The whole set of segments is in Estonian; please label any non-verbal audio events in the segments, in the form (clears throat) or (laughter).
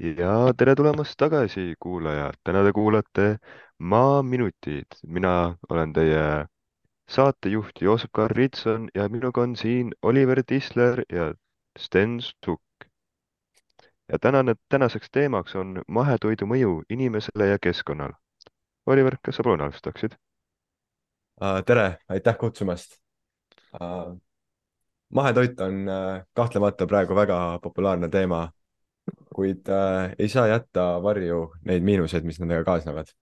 ja tere tulemast tagasi, kuulajad. täna te kuulate Maaminutid. mina olen teie saatejuht Joosep-Kaar Ritson ja minuga on siin Oliver Tisler ja Sten Sukk. ja tänane, tänaseks teemaks on mahetoidu mõju inimesele ja keskkonnale. Oliver, kas sa palun alustaksid? Tere, aitäh kutsumast mahetoit on uh, kahtlemata praegu väga populaarne teema kuid äh, ei saa jätta varju neid miinuseid, mis nendega kaasnevad.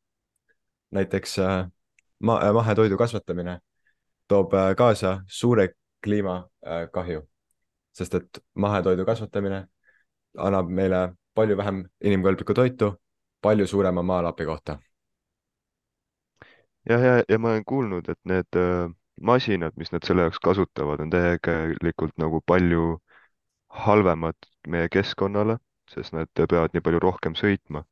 näiteks äh, ma äh, mahetoidu kasvatamine toob äh, kaasa suure kliimakahju äh,, sest et mahetoidu kasvatamine annab meile palju vähem inimkõlblikku toitu palju suurema maalapi kohta. jah, ja, ja, ja ma olen kuulnud, et need äh, masinad, mis nad selle jaoks kasutavad, on tegelikult nagu palju halvemad meie keskkonnale sest nad peavad nii palju rohkem sõitma.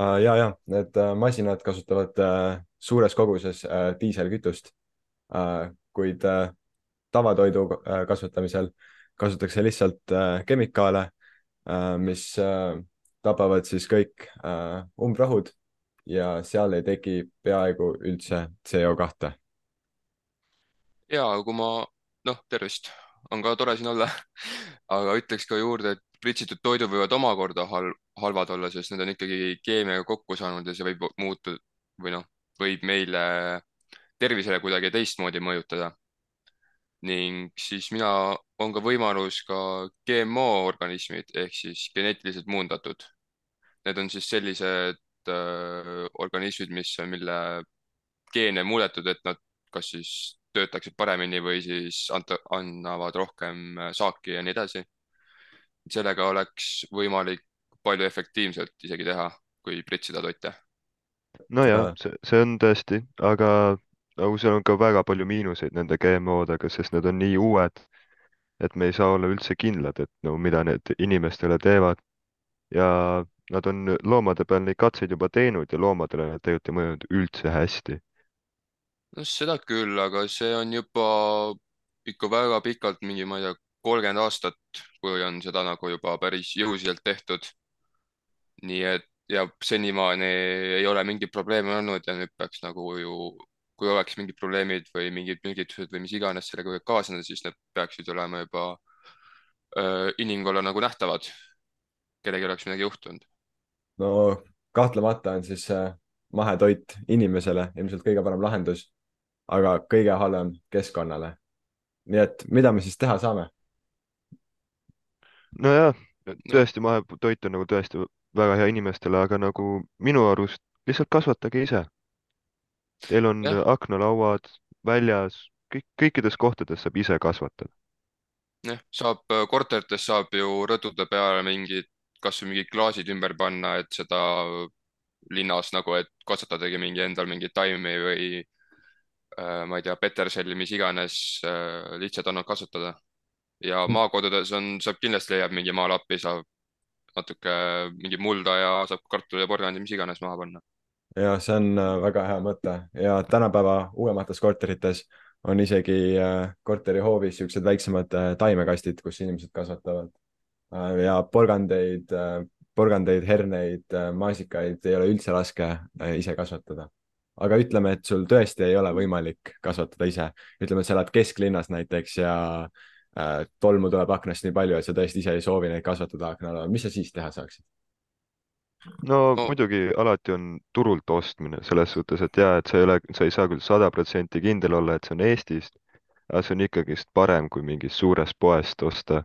Äh, ja, ja need äh, masinad kasutavad äh, suures koguses diiselkütust, kuid tavatoidu kasvatamisel kasutatakse lihtsalt kemikaale, mis tapavad siis kõik umbrohud ja seal ei teki peaaegu üldse CO2. ja kui ma, noh, tervist on ka tore siin olla (laughs) aga ütleks ka juurde, et pritsitud toidud võivad omakorda hal halvad olla, sest need on ikkagi keemiaga kokku saanud ja see võib muutuda või noh, võib meile tervisele kuidagi teistmoodi mõjutada. ning siis mina, on ka võimalus ka GMO organismid ehk siis geneetiliselt muundatud. Need on siis sellised äh, organismid, mis mille geene muudetud, et nad kas siis töötaksid paremini või siis anta, annavad rohkem äh, saaki ja nii edasi. Sellega oleks võimalik palju efektiivselt isegi teha, kui pritsida toite. nojah, see, see on tõesti, aga nagu seal on ka väga palju miinuseid nende GMO-dega, sest need on nii uued, et me ei saa olla üldse kindlad, et no mida need inimestele teevad. ja nad on loomade peal neid katseid juba teinud ja loomadele need tegelikult ei mõjunud üldse hästi no seda küll, aga see on juba ikka väga pikalt, mingi, ma ei tea, kolmkümmend aastat, kui on seda nagu juba päris jõuliselt tehtud. nii et ja senimaani ei ole mingeid probleeme olnud ja nüüd peaks nagu ju, kui oleks mingid probleemid või mingid mürgitused või mis iganes sellega võib kaasneda, siis need peaksid olema juba äh, inimkonnale nagu nähtavad. kellelgi oleks midagi juhtunud. no kahtlemata on siis äh, mahetoit inimesele ilmselt kõige parem lahendus aga kõige halvem keskkonnale. nii et mida me siis teha saame? Nojah, tõesti mahetoit on nagu tõesti väga hea inimestele, aga nagu minu arust lihtsalt kasvatage ise. Teil on ja. aknalauad väljas, kõik, kõikides kohtades saab ise kasvatada. jah, saab, korterites saab ju rõdude peale mingid, kasvõi mingid klaasid ümber panna, et seda linnas nagu, et kasvatadagi mingi endal mingeid taimi või Äh, ma ei tea, peterselli, mis iganes, äh, lihtsalt annab kasutada. Ja mm. maakodudes on, saab kindlasti leiab mingi maalappi, saab natuke mingi mulda ja saab kartuli ja porgandi, mis iganes maha panna. ja see on äh, väga hea mõte ja tänapäeva uuemates korterites on isegi korterihoovis siuksed väiksemad taimekastid, kus inimesed kasvatavad ja porgandeid, porgandeid, herneid, maasikaid ei ole üldse raske ise kasvatada aga ütleme, et sul tõesti ei ole võimalik kasvatada ise, ütleme, et sa elad kesklinnas näiteks ja äh, tolmu tuleb aknast nii palju, et sa tõesti ise ei soovi neid kasvatada akna all, mis sa siis teha saaksid? no muidugi alati on turult ostmine selles suhtes, et ja et sa ei ole, sa ei saa küll sada protsenti kindel olla, et see on Eestist, aga see on ikkagist parem kui mingist suurest poest osta.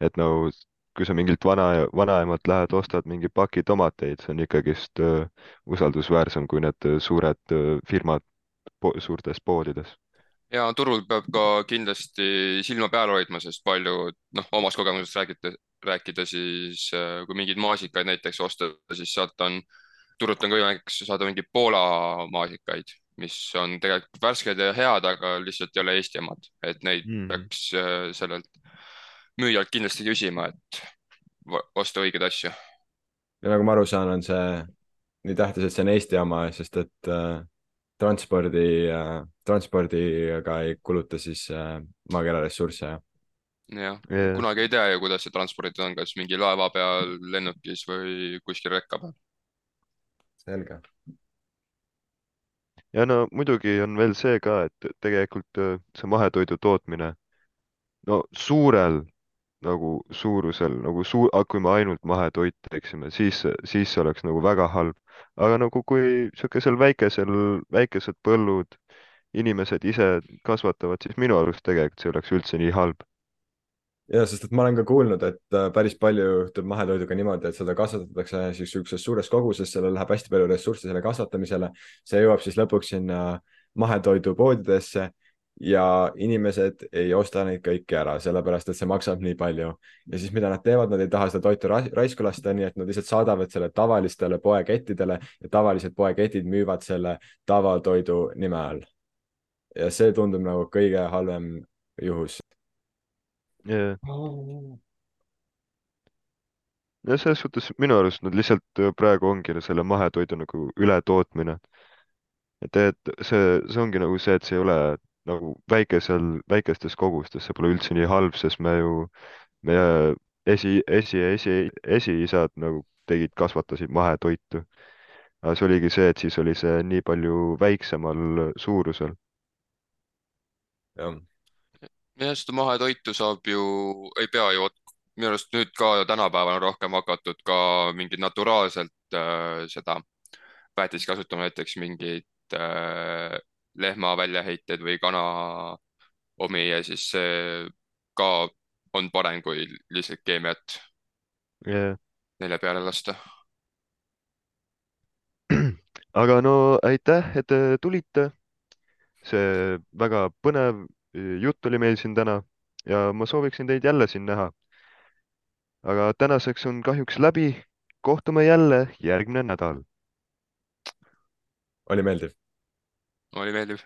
et no kui sa mingilt vana, vanaemalt lähed, ostad mingi paki tomateid, see on ikkagist uh, usaldusväärsem kui need suured uh, firmad po suurtes poodides. Ja turul peab ka kindlasti silma peal hoidma, sest palju, noh, omast kogemusest räägite, rääkida, siis uh, kui mingeid maasikaid näiteks osta, siis sealt on, turult on ka võimalik saada mingeid Poola maasikaid, mis on tegelikult värsked ja head, aga lihtsalt ei ole Eesti omad, et neid mm. peaks sellelt müüjalt kindlasti küsima, et osta õigeid asju. ja nagu ma aru saan, on see nii tähtis, et see on Eesti oma, sest et äh, transpordi äh,, transpordiga ei kuluta siis äh, maakera ressursse, jah? jah, yeah.. kunagi ei tea ju, kuidas see transporditud on, kas mingi laeva peal, lennukis või kuskil rekka peal. selge. ja no muidugi on veel see ka, et tegelikult äh, see mahetoidu tootmine, no suurel nagu suurusel nagu suur, kui me ainult mahetoitu teeksime, siis, siis see oleks nagu väga halb. Aga nagu kui niisugusel väikesel, väikesed põllud, inimesed ise kasvatavad, siis minu arust tegelikult see ei oleks üldse nii halb. ja sest, et ma olen ka kuulnud, et äh, päris palju juhtub mahetoiduga niimoodi, et seda kasvatatakse niisuguses suures koguses, sellel läheb hästi palju ressursse selle kasvatamisele. see jõuab siis lõpuks sinna mahetoidupoodidesse ja inimesed ei osta neid kõiki ära, sellepärast et see maksab nii palju. ja siis mida nad teevad, nad ei taha seda toitu ra- raisku lasta, nii et nad lihtsalt saadavad selle tavalistele poekettidele ja tavalised poeketid müüvad selle tavatoidu nime all. ja see tundub nagu kõige halvem juhus. ja selles suhtes minu arust nad lihtsalt äh, praegu ongi selle mahetoidu nagu ületootmine. et, et see, see ongi nagu see, et see ei ole nagu väikesel, väikestes kogustes, see pole üldse nii halb, sest me ju, meie esi, esi, esi, esiisad nagu tegid, kasvatasid mahetoitu. aga see oligi see, et siis oli see nii palju väiksemal suurusel. jah, jah, seda mahetoitu saab ju, ei pea ju, minu arust nüüd ka tänapäeval on rohkem hakatud ka mingit naturaalselt äh, seda väetist kasutama, näiteks mingeid äh, lehma väljaheiteid või kana omi ja siis see ka on parem kui lihtsalt keemiat Yeah. neile peale lasta. (clears throat) aga no aitäh, et te tulite. see väga põnev eh, jutt oli meil siin täna ja ma sooviksin teid jälle siin näha. aga tänaseks on kahjuks läbi. kohtume jälle järgmine nädal. oli meeldiv. Oli meeldiv.